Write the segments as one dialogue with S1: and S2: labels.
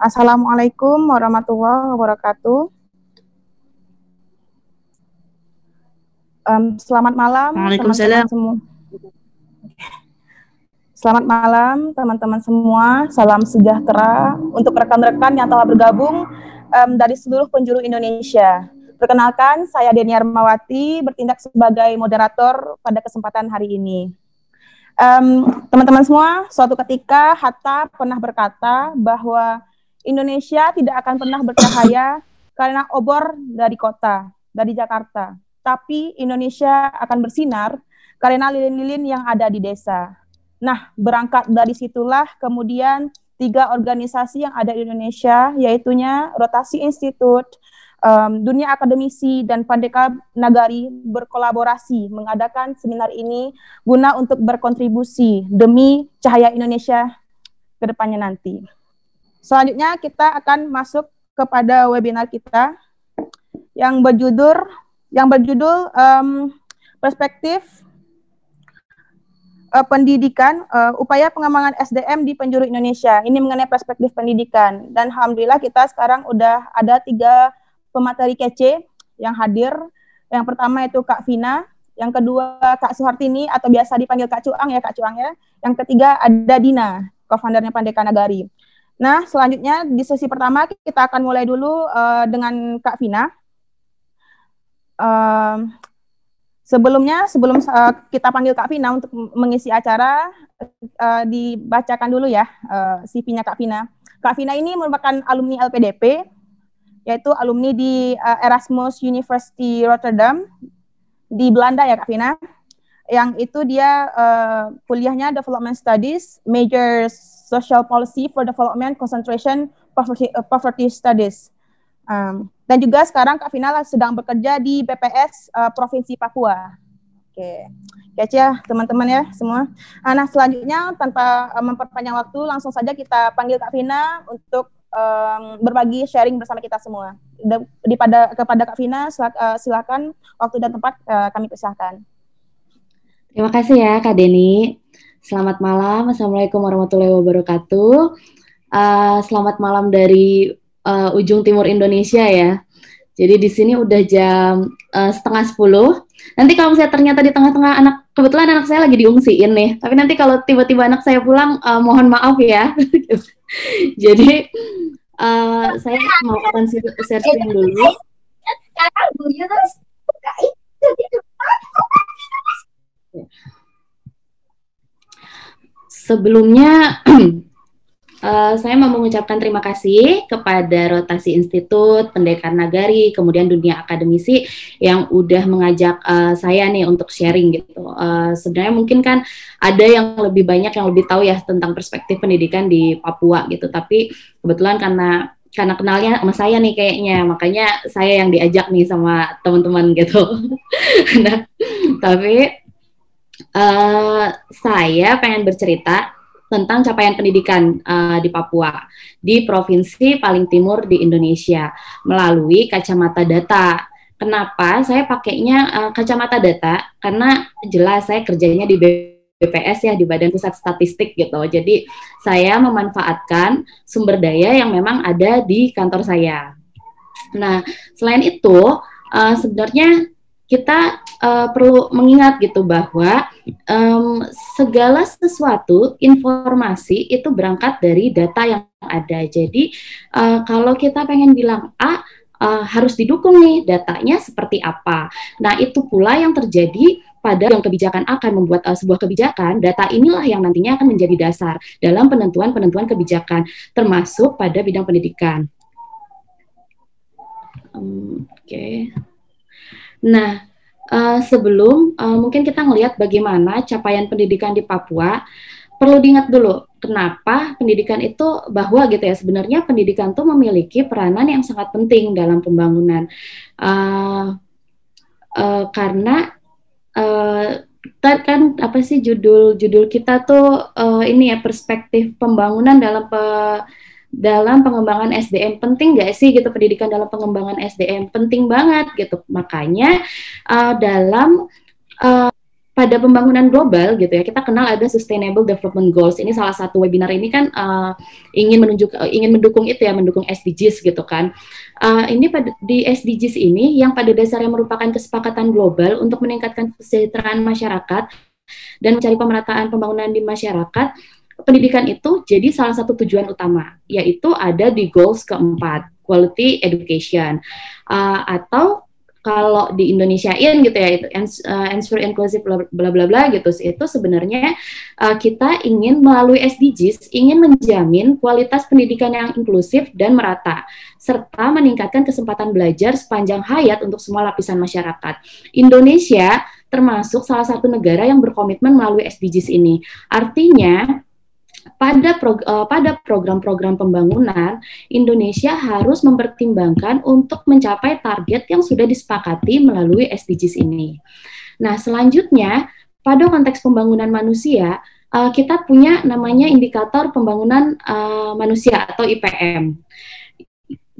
S1: Assalamualaikum warahmatullahi wabarakatuh. Um, selamat malam teman-teman semua. Selamat malam teman-teman semua. Salam sejahtera untuk rekan-rekan yang telah bergabung um, dari seluruh penjuru Indonesia. Perkenalkan, saya Deni Armawati, bertindak sebagai moderator pada kesempatan hari ini. Teman-teman um, semua, suatu ketika Hatta pernah berkata bahwa Indonesia tidak akan pernah bercahaya karena obor dari kota, dari Jakarta. Tapi Indonesia akan bersinar karena lilin-lilin yang ada di desa. Nah, berangkat dari situlah kemudian tiga organisasi yang ada di Indonesia, yaitunya Rotasi Institute, um, dunia akademisi dan Pandeka Nagari berkolaborasi mengadakan seminar ini guna untuk berkontribusi demi cahaya Indonesia ke depannya nanti. Selanjutnya kita akan masuk kepada webinar kita yang berjudul yang berjudul um, perspektif uh, pendidikan, uh, upaya pengembangan SDM di penjuru Indonesia. Ini mengenai perspektif pendidikan. Dan alhamdulillah kita sekarang udah ada tiga pemateri kece yang hadir. Yang pertama itu Kak Vina, yang kedua Kak Suhartini atau biasa dipanggil Kak Cuang ya Kak Cuang ya. Yang ketiga ada Dina, co-foundernya Pandeka Nagari. Nah, selanjutnya di sesi pertama kita akan mulai dulu uh, dengan Kak Vina. Uh, Sebelumnya, sebelum uh, kita panggil Kak Vina untuk mengisi acara, uh, dibacakan dulu ya uh, CV-nya Kak Vina. Kak Vina ini merupakan alumni LPDP, yaitu alumni di uh, Erasmus University Rotterdam di Belanda ya Kak Vina. Yang itu dia uh, kuliahnya Development Studies, Major Social Policy for Development, Concentration Poverty, uh, Poverty Studies. Um, dan juga sekarang Kak Vina sedang bekerja di BPS uh, Provinsi Papua. Oke, kece ya teman-teman ya semua. Ah, nah selanjutnya tanpa uh, memperpanjang waktu, langsung saja kita panggil Kak Vina untuk um, berbagi sharing bersama kita semua. Di pada kepada Kak Vina, uh, silakan waktu dan tempat uh, kami persilahkan.
S2: Terima kasih ya Kak Deni. Selamat malam, Assalamualaikum warahmatullahi wabarakatuh. Uh, selamat malam dari uh, ujung timur Indonesia ya. Jadi di sini udah jam uh, setengah sepuluh. Nanti kalau saya ternyata di tengah-tengah anak, kebetulan anak saya lagi diungsiin nih. Tapi nanti kalau tiba-tiba anak saya pulang, uh, mohon maaf ya. Jadi uh, saya mau akan screen dulu. Sebelumnya Uh, saya mau mengucapkan terima kasih kepada Rotasi Institut, Pendekar Nagari, kemudian dunia akademisi yang udah mengajak uh, saya nih untuk sharing gitu. Uh, sebenarnya mungkin kan ada yang lebih banyak yang lebih tahu ya tentang perspektif pendidikan di Papua gitu, tapi kebetulan karena karena kenalnya sama saya nih kayaknya, makanya saya yang diajak nih sama teman-teman gitu. nah, tapi uh, saya pengen bercerita tentang capaian pendidikan uh, di Papua di provinsi paling timur di Indonesia melalui kacamata data. Kenapa saya pakainya uh, kacamata data? Karena jelas saya kerjanya di BPS ya di Badan Pusat Statistik gitu. Jadi saya memanfaatkan sumber daya yang memang ada di kantor saya. Nah, selain itu uh, sebenarnya kita uh, perlu mengingat gitu bahwa um, segala sesuatu informasi itu berangkat dari data yang ada. Jadi uh, kalau kita pengen bilang A uh, harus didukung nih datanya seperti apa. Nah itu pula yang terjadi pada yang kebijakan akan membuat uh, sebuah kebijakan, data inilah yang nantinya akan menjadi dasar dalam penentuan-penentuan kebijakan, termasuk pada bidang pendidikan. Um, Oke. Okay. Nah, uh, sebelum uh, mungkin kita ngelihat bagaimana capaian pendidikan di Papua, perlu diingat dulu kenapa pendidikan itu bahwa gitu ya sebenarnya pendidikan itu memiliki peranan yang sangat penting dalam pembangunan. Uh, uh, karena uh, kan apa sih judul judul kita tuh uh, ini ya perspektif pembangunan dalam pe, dalam pengembangan SDM penting nggak sih gitu? Pendidikan dalam pengembangan SDM penting banget gitu. Makanya uh, dalam uh, pada pembangunan global gitu ya kita kenal ada Sustainable Development Goals. Ini salah satu webinar ini kan uh, ingin menunjuk uh, ingin mendukung itu ya mendukung SDGs gitu kan. Uh, ini pada di SDGs ini yang pada dasarnya merupakan kesepakatan global untuk meningkatkan kesejahteraan masyarakat dan mencari pemerataan pembangunan di masyarakat pendidikan itu jadi salah satu tujuan utama yaitu ada di goals keempat quality education uh, atau kalau di Indonesiain gitu ya itu uh, answer inclusive bla bla bla gitu itu sebenarnya uh, kita ingin melalui SDGs ingin menjamin kualitas pendidikan yang inklusif dan merata serta meningkatkan kesempatan belajar sepanjang hayat untuk semua lapisan masyarakat. Indonesia termasuk salah satu negara yang berkomitmen melalui SDGs ini. Artinya pada prog uh, pada program-program pembangunan Indonesia harus mempertimbangkan untuk mencapai target yang sudah disepakati melalui SDGs ini. Nah, selanjutnya pada konteks pembangunan manusia uh, kita punya namanya indikator pembangunan uh, manusia atau IPM.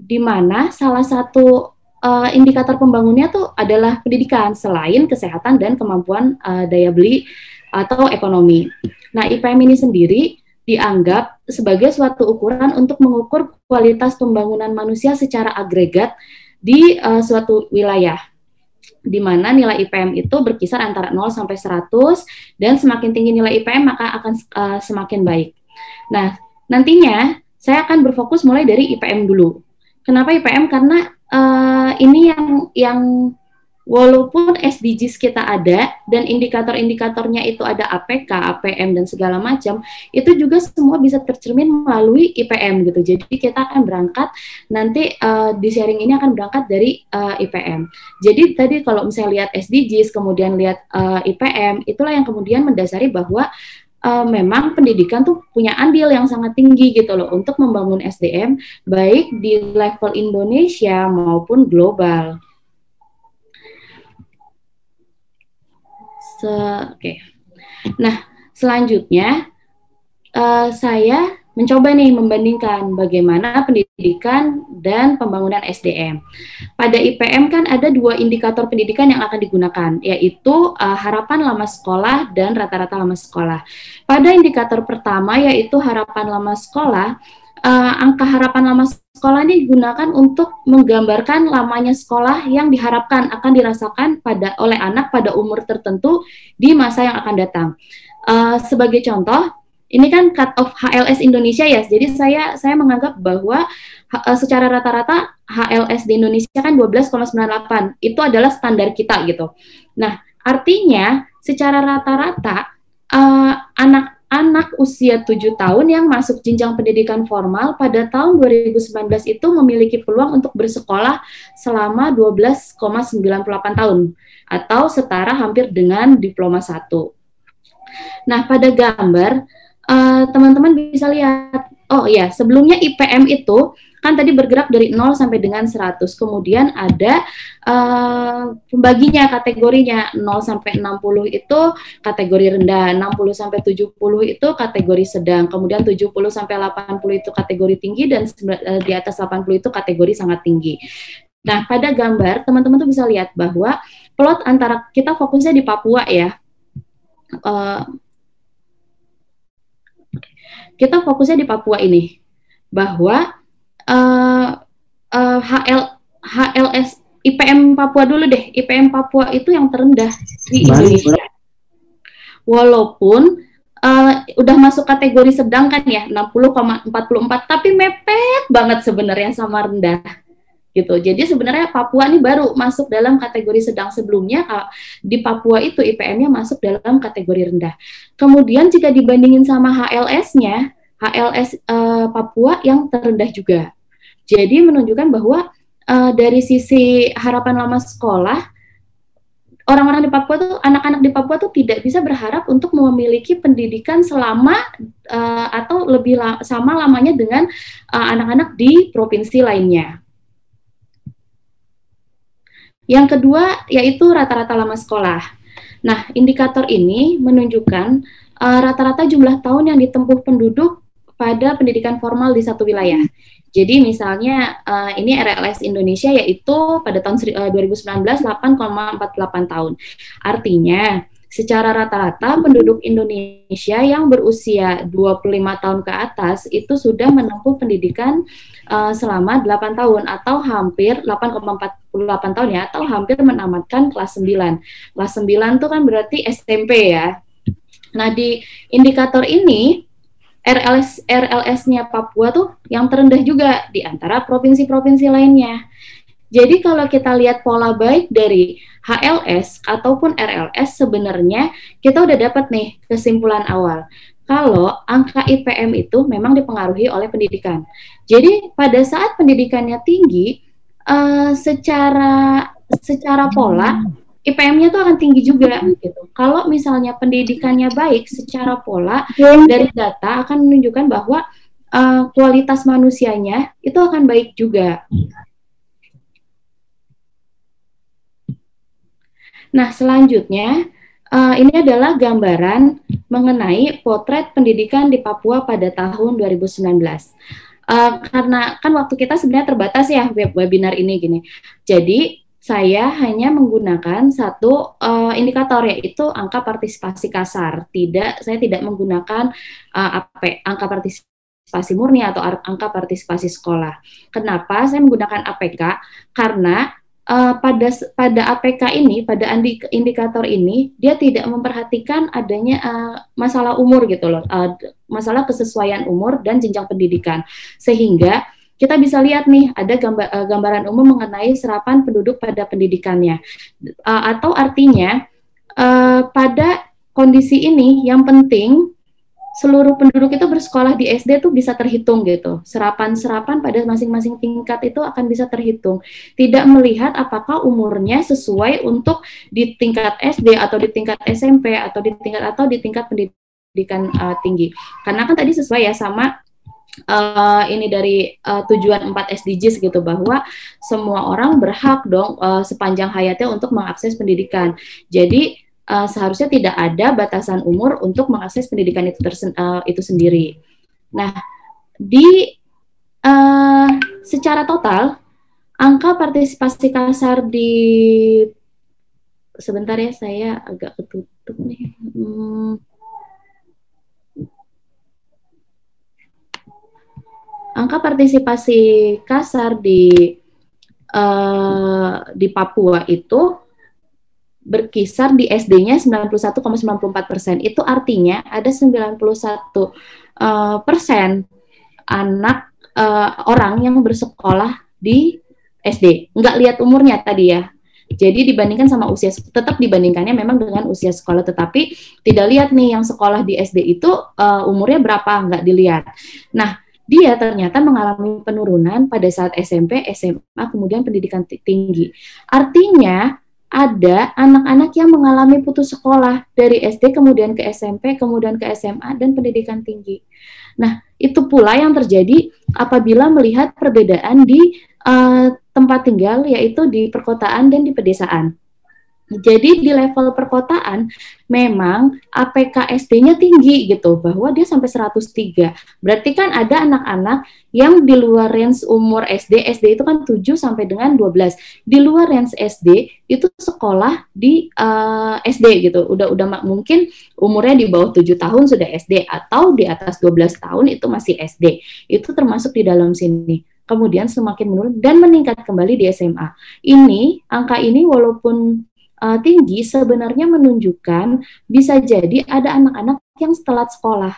S2: Di mana salah satu uh, indikator pembangunnya tuh adalah pendidikan selain kesehatan dan kemampuan uh, daya beli atau ekonomi. Nah, IPM ini sendiri dianggap sebagai suatu ukuran untuk mengukur kualitas pembangunan manusia secara agregat di uh, suatu wilayah di mana nilai IPM itu berkisar antara 0 sampai 100 dan semakin tinggi nilai IPM maka akan uh, semakin baik. Nah, nantinya saya akan berfokus mulai dari IPM dulu. Kenapa IPM? Karena uh, ini yang yang walaupun SDGs kita ada dan indikator-indikatornya itu ada APK, APM dan segala macam, itu juga semua bisa tercermin melalui IPM gitu. Jadi kita akan berangkat nanti uh, di sharing ini akan berangkat dari uh, eh, IPM. Jadi tadi kalau misalnya lihat SDGs kemudian lihat uh, eh, IPM, itulah yang kemudian mendasari bahwa uh, memang pendidikan tuh punya andil yang sangat tinggi gitu loh untuk membangun SDM baik di level Indonesia maupun global. Oke. Okay. Nah, selanjutnya uh, saya mencoba nih membandingkan bagaimana pendidikan dan pembangunan SDM. Pada IPM kan ada dua indikator pendidikan yang akan digunakan, yaitu uh, harapan lama sekolah dan rata-rata lama sekolah. Pada indikator pertama yaitu harapan lama sekolah, uh, angka harapan lama sekolah ini digunakan untuk menggambarkan lamanya sekolah yang diharapkan akan dirasakan pada oleh anak pada umur tertentu di masa yang akan datang. Uh, sebagai contoh, ini kan cut off HLS Indonesia ya. Jadi saya saya menganggap bahwa uh, secara rata-rata HLS di Indonesia kan 12,98. Itu adalah standar kita gitu. Nah, artinya secara rata-rata uh, anak anak usia 7 tahun yang masuk jenjang pendidikan formal pada tahun 2019 itu memiliki peluang untuk bersekolah selama 12,98 tahun atau setara hampir dengan diploma 1. Nah, pada gambar eh, teman-teman uh, bisa lihat oh ya, sebelumnya IPM itu kan tadi bergerak dari 0 sampai dengan 100. Kemudian ada uh, pembaginya kategorinya 0 sampai 60 itu kategori rendah, 60 sampai 70 itu kategori sedang, kemudian 70 sampai 80 itu kategori tinggi dan uh, di atas 80 itu kategori sangat tinggi. Nah, pada gambar teman-teman tuh bisa lihat bahwa plot antara kita fokusnya di Papua ya. Uh, kita fokusnya di Papua ini bahwa uh, uh, HL HLS IPM Papua dulu deh. IPM Papua itu yang terendah di Indonesia. Walaupun uh, udah masuk kategori sedang kan ya 60,44 tapi mepet banget sebenarnya sama rendah gitu. Jadi sebenarnya Papua ini baru masuk dalam kategori sedang sebelumnya di Papua itu IPM-nya masuk dalam kategori rendah. Kemudian jika dibandingin sama HLS-nya, HLS uh, Papua yang terendah juga. Jadi menunjukkan bahwa uh, dari sisi harapan lama sekolah orang-orang di Papua tuh anak-anak di Papua tuh tidak bisa berharap untuk memiliki pendidikan selama uh, atau lebih la sama lamanya dengan eh, anak-anak uh, di provinsi lainnya. Yang kedua yaitu rata-rata lama sekolah. Nah, indikator ini menunjukkan rata-rata uh, jumlah tahun yang ditempuh penduduk pada pendidikan formal di satu wilayah. Jadi misalnya uh, ini RLS Indonesia yaitu pada tahun uh, 2019 8,48 tahun. Artinya secara rata-rata penduduk Indonesia yang berusia 25 tahun ke atas itu sudah menempuh pendidikan uh, selama 8 tahun atau hampir 8,48 tahun ya atau hampir menamatkan kelas 9. Kelas 9 itu kan berarti SMP ya. Nah, di indikator ini RLS RLS-nya Papua tuh yang terendah juga di antara provinsi-provinsi lainnya. Jadi kalau kita lihat pola baik dari HLS ataupun RLS sebenarnya kita udah dapat nih kesimpulan awal. Kalau angka IPM itu memang dipengaruhi oleh pendidikan. Jadi pada saat pendidikannya tinggi, uh, secara secara pola IPM-nya tuh akan tinggi juga gitu. Kalau misalnya pendidikannya baik secara pola dari data akan menunjukkan bahwa uh, kualitas manusianya itu akan baik juga. Nah, selanjutnya uh, ini adalah gambaran mengenai potret pendidikan di Papua pada tahun 2019. Uh, eh, karena kan waktu kita sebenarnya terbatas ya web webinar ini gini. Jadi saya hanya menggunakan satu uh, indikator yaitu angka partisipasi kasar. Tidak, saya tidak menggunakan uh, apa angka partisipasi murni atau angka partisipasi sekolah. Kenapa saya menggunakan APK? Karena uh, pada pada APK ini, pada indikator ini, dia tidak memperhatikan adanya uh, masalah umur gitu loh, uh, masalah kesesuaian umur dan jenjang pendidikan, sehingga kita bisa lihat nih ada gambar, uh, gambaran umum mengenai serapan penduduk pada pendidikannya, uh, atau artinya uh, pada kondisi ini yang penting seluruh penduduk itu bersekolah di SD tuh bisa terhitung gitu. Serapan-serapan pada masing-masing tingkat itu akan bisa terhitung. Tidak melihat apakah umurnya sesuai untuk di tingkat SD atau di tingkat SMP atau di tingkat atau di tingkat pendidikan uh, tinggi. Karena kan tadi sesuai ya sama uh, ini dari uh, tujuan 4 SDGs gitu bahwa semua orang berhak dong uh, sepanjang hayatnya untuk mengakses pendidikan. Jadi uh, seharusnya tidak ada batasan umur untuk mengakses pendidikan itu tersen, uh, itu sendiri. Nah, di uh, secara total angka partisipasi kasar di sebentar ya saya agak ketutup nih. Hmm. Angka partisipasi kasar di uh, di Papua itu berkisar di SD-nya 91,94 persen. Itu artinya ada 91 uh, eh, persen anak uh, orang yang bersekolah di SD. Nggak lihat umurnya tadi ya. Jadi dibandingkan sama usia, tetap dibandingkannya memang dengan usia sekolah, tetapi tidak lihat nih yang sekolah di SD itu uh, umurnya berapa, nggak dilihat. Nah, dia ternyata mengalami penurunan pada saat SMP, SMA, kemudian pendidikan tinggi. Artinya ada anak-anak yang mengalami putus sekolah dari SD kemudian ke SMP, kemudian ke SMA dan pendidikan tinggi. Nah, itu pula yang terjadi apabila melihat perbedaan di uh, tempat tinggal yaitu di perkotaan dan di pedesaan. Jadi di level perkotaan memang APK SD-nya tinggi gitu bahwa dia sampai 103. Berarti kan ada anak-anak yang di luar range umur SD, SD itu kan 7 sampai dengan 12. Di luar range SD itu sekolah di uh, eh, SD gitu. Udah udah mungkin umurnya di bawah 7 tahun sudah SD atau di atas 12 tahun itu masih SD. Itu termasuk di dalam sini kemudian semakin menurun dan meningkat kembali di SMA. Ini angka ini walaupun uh, tinggi sebenarnya menunjukkan bisa jadi ada anak-anak yang telat sekolah.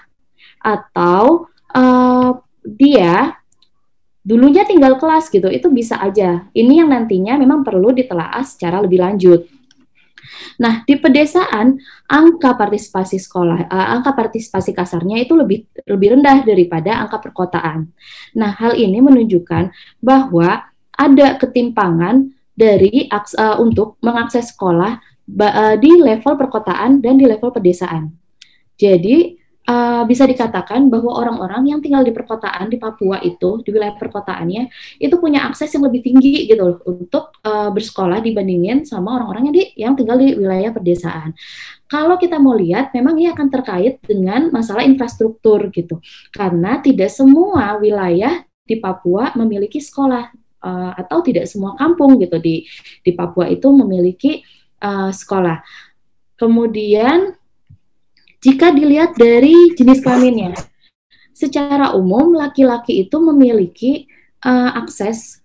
S2: Atau uh, dia dulunya tinggal kelas gitu itu bisa aja. Ini yang nantinya memang perlu ditelaah secara lebih lanjut. Nah, di pedesaan angka partisipasi sekolah, uh, angka partisipasi kasarnya itu lebih lebih rendah daripada angka perkotaan. Nah, hal ini menunjukkan bahwa ada ketimpangan dari uh, untuk mengakses sekolah uh, di level perkotaan dan di level pedesaan. Jadi uh, bisa dikatakan bahwa orang-orang yang tinggal di perkotaan di Papua itu di wilayah perkotaannya itu punya akses yang lebih tinggi gitu loh untuk uh, bersekolah dibandingin sama orang-orang yang di yang tinggal di wilayah pedesaan. Kalau kita mau lihat, memang ini akan terkait dengan masalah infrastruktur gitu, karena tidak semua wilayah di Papua memiliki sekolah uh, atau tidak semua kampung gitu di di Papua itu memiliki uh, sekolah. Kemudian jika dilihat dari jenis kelaminnya, secara umum laki-laki itu memiliki uh, akses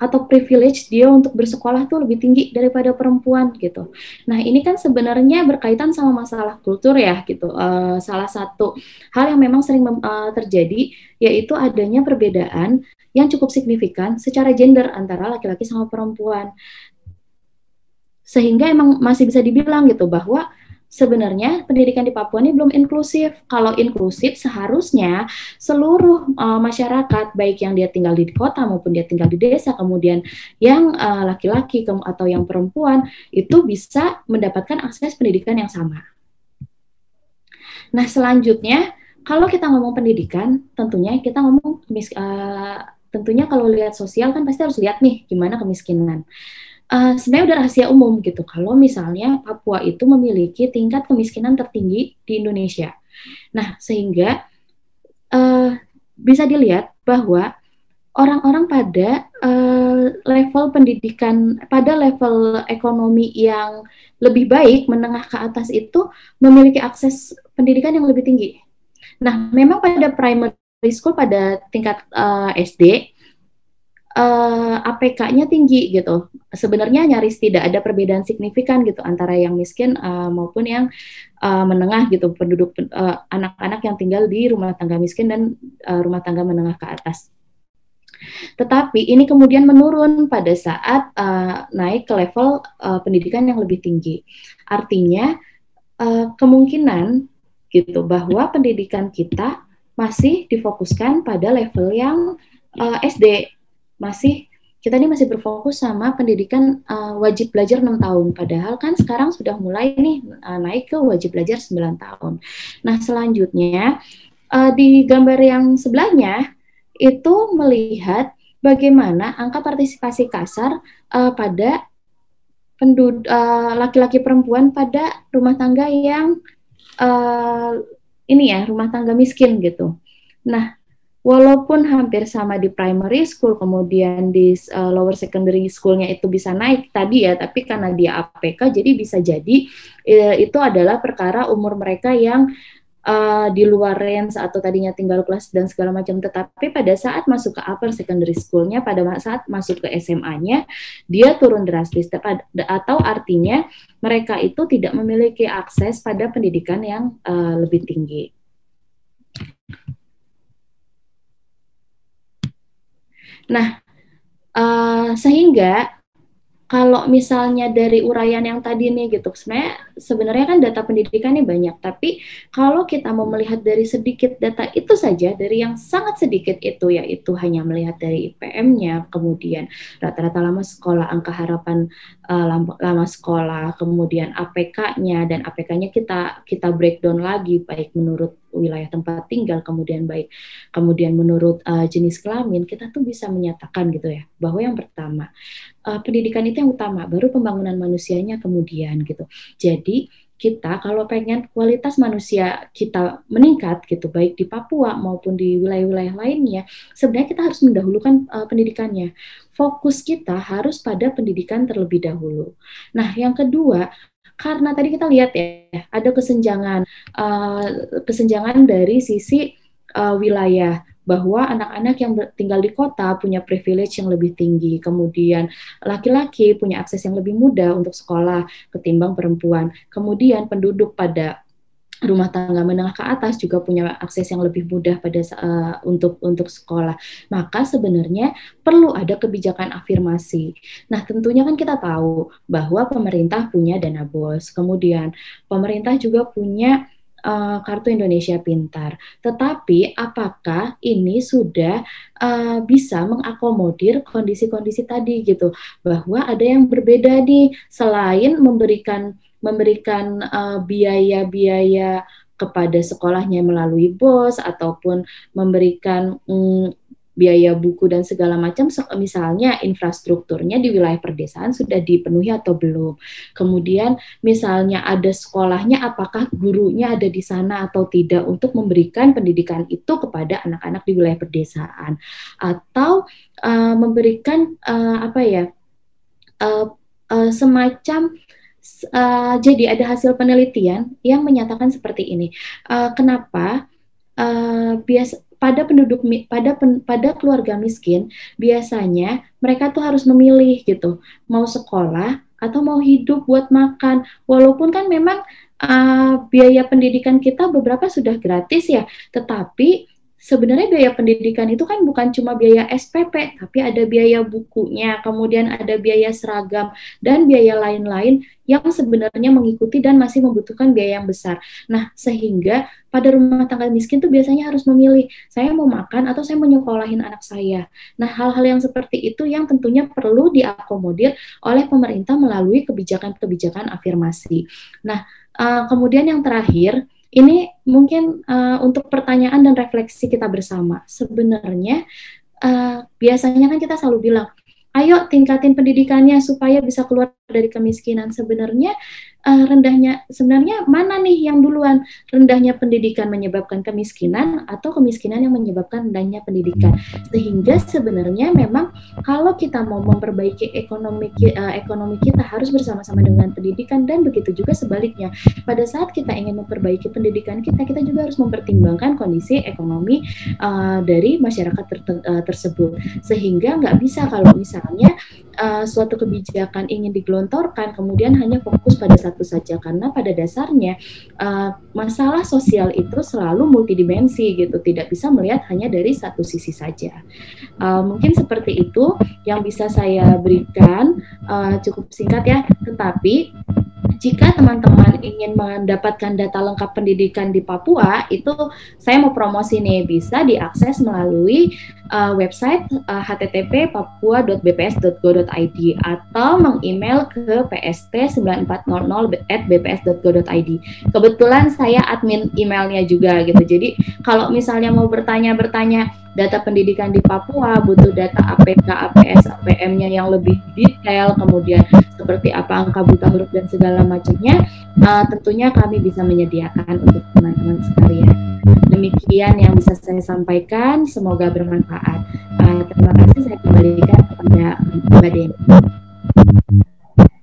S2: atau privilege dia untuk bersekolah tuh lebih tinggi daripada perempuan gitu. Nah ini kan sebenarnya berkaitan sama masalah kultur ya gitu. Uh, salah satu hal yang memang sering uh, terjadi yaitu adanya perbedaan yang cukup signifikan secara gender antara laki-laki sama perempuan. Sehingga emang masih bisa dibilang gitu bahwa sebenarnya pendidikan di Papua ini belum inklusif. Kalau inklusif seharusnya seluruh uh, masyarakat baik yang dia tinggal di kota maupun dia tinggal di desa kemudian yang uh, laki-laki uh, atau yang perempuan itu bisa mendapatkan akses pendidikan yang sama. Nah, selanjutnya kalau kita ngomong pendidikan, tentunya kita ngomong uh, tentunya kalau lihat sosial kan pasti harus lihat nih gimana kemiskinan uh, sebenarnya udah rahasia umum gitu kalau misalnya Papua itu memiliki tingkat kemiskinan tertinggi di Indonesia. Nah, sehingga uh, bisa dilihat bahwa orang-orang pada uh, level pendidikan, pada level ekonomi yang lebih baik, menengah ke atas itu memiliki akses pendidikan yang lebih tinggi. Nah, memang pada primary school pada tingkat uh, SD uh, APK-nya tinggi gitu. Sebenarnya nyaris tidak ada perbedaan signifikan gitu antara yang miskin uh, maupun yang uh, menengah gitu penduduk anak-anak uh, yang tinggal di rumah tangga miskin dan uh, rumah tangga menengah ke atas. Tetapi ini kemudian menurun pada saat uh, naik ke level uh, pendidikan yang lebih tinggi. Artinya uh, kemungkinan gitu bahwa pendidikan kita masih difokuskan pada level yang uh, SD masih kita ini masih berfokus sama pendidikan uh, wajib belajar 6 tahun. Padahal kan sekarang sudah mulai nih uh, naik ke wajib belajar 9 tahun. Nah, selanjutnya uh, di gambar yang sebelahnya itu melihat bagaimana angka partisipasi kasar uh, pada laki-laki perempuan pada rumah tangga yang uh, ini ya, rumah tangga miskin gitu. Nah, walaupun hampir sama di primary school, kemudian di uh, lower secondary schoolnya itu bisa naik tadi ya, tapi karena dia APK, jadi bisa jadi uh, itu adalah perkara umur mereka yang uh, di luar range atau tadinya tinggal kelas dan segala macam. Tetapi pada saat masuk ke upper secondary schoolnya, pada saat masuk ke SMA-nya, dia turun drastis. Atau artinya mereka itu tidak memiliki akses pada pendidikan yang uh, lebih tinggi. Nah, uh, sehingga kalau misalnya dari uraian yang tadi nih gitu, sebenarnya sebenarnya kan data pendidikan ini banyak, tapi kalau kita mau melihat dari sedikit data itu saja, dari yang sangat sedikit itu yaitu hanya melihat dari IPM-nya, kemudian rata-rata lama sekolah, angka harapan uh, lama, lama sekolah, kemudian APK-nya dan APK-nya kita kita breakdown lagi baik menurut wilayah tempat tinggal, kemudian baik kemudian menurut uh, jenis kelamin, kita tuh bisa menyatakan gitu ya bahwa yang pertama uh, pendidikan itu yang utama, baru pembangunan manusianya kemudian gitu. Jadi kita kalau pengen kualitas manusia kita meningkat gitu baik di Papua maupun di wilayah-wilayah lainnya sebenarnya kita harus mendahulukan uh, pendidikannya fokus kita harus pada pendidikan terlebih dahulu nah yang kedua karena tadi kita lihat ya ada kesenjangan uh, kesenjangan dari sisi uh, wilayah bahwa anak-anak yang tinggal di kota punya privilege yang lebih tinggi, kemudian laki-laki punya akses yang lebih mudah untuk sekolah ketimbang perempuan, kemudian penduduk pada rumah tangga menengah ke atas juga punya akses yang lebih mudah pada uh, untuk untuk sekolah. Maka sebenarnya perlu ada kebijakan afirmasi. Nah, tentunya kan kita tahu bahwa pemerintah punya dana bos, kemudian pemerintah juga punya uh, kartu Indonesia Pintar. Tetapi apakah ini sudah uh, bisa mengakomodir kondisi-kondisi tadi gitu bahwa ada yang berbeda nih selain memberikan memberikan uh, biaya-biaya kepada sekolahnya melalui bos ataupun memberikan mm, biaya buku dan segala macam misalnya infrastrukturnya di wilayah perdesaan sudah dipenuhi atau belum. Kemudian misalnya ada sekolahnya apakah gurunya ada di sana atau tidak untuk memberikan pendidikan itu kepada anak-anak di wilayah perdesaan atau uh, memberikan uh, apa ya uh, uh, semacam uh, jadi ada hasil penelitian yang menyatakan seperti ini. Uh, kenapa uh, biasa pada penduduk pada pen, pada keluarga miskin biasanya mereka tuh harus memilih gitu mau sekolah atau mau hidup buat makan walaupun kan memang uh, biaya pendidikan kita beberapa sudah gratis ya tetapi sebenarnya biaya pendidikan itu kan bukan cuma biaya SPP, tapi ada biaya bukunya, kemudian ada biaya seragam, dan biaya lain-lain yang sebenarnya mengikuti dan masih membutuhkan biaya yang besar. Nah, sehingga pada rumah tangga miskin itu biasanya harus memilih, saya mau makan atau saya mau nyekolahin anak saya. Nah, hal-hal yang seperti itu yang tentunya perlu diakomodir oleh pemerintah melalui kebijakan-kebijakan afirmasi. Nah, uh, kemudian yang terakhir, ini mungkin uh, untuk pertanyaan dan refleksi kita bersama. Sebenarnya uh, biasanya kan kita selalu bilang, ayo tingkatin pendidikannya supaya bisa keluar dari kemiskinan. Sebenarnya uh, rendahnya sebenarnya mana nih yang duluan? Rendahnya pendidikan menyebabkan kemiskinan atau kemiskinan yang menyebabkan rendahnya pendidikan? Sehingga sebenarnya memang kalau kita mau memperbaiki ekonomi uh, ekonomi kita harus bersama-sama dengan pendidikan dan begitu juga sebaliknya. Pada saat kita ingin memperbaiki pendidikan kita kita juga harus mempertimbangkan kondisi ekonomi uh, dari masyarakat ter uh, tersebut. Sehingga nggak bisa kalau misalnya uh, suatu kebijakan ingin digelontorkan kemudian hanya fokus pada satu saja. Karena pada dasarnya uh, masalah sosial itu selalu multidimensi gitu tidak bisa melihat hanya dari satu sisi saja. Uh, mungkin seperti itu yang bisa saya berikan uh, cukup singkat ya. Tetapi jika teman-teman ingin mendapatkan data lengkap pendidikan di Papua, itu saya mau promosi nih, bisa diakses melalui uh, website uh, http papua.bps.go.id atau mengemail ke pst9400@bps.go.id. Kebetulan saya admin emailnya juga gitu. Jadi kalau misalnya mau bertanya-bertanya data pendidikan di Papua, butuh data APK, APS, APM-nya yang lebih detail, kemudian seperti apa angka buta huruf dan segala macamnya, uh, tentunya kami bisa menyediakan untuk teman-teman sekalian. Demikian yang bisa saya sampaikan, semoga bermanfaat. Terima kasih saya kembalikan kepada Mbak Deni.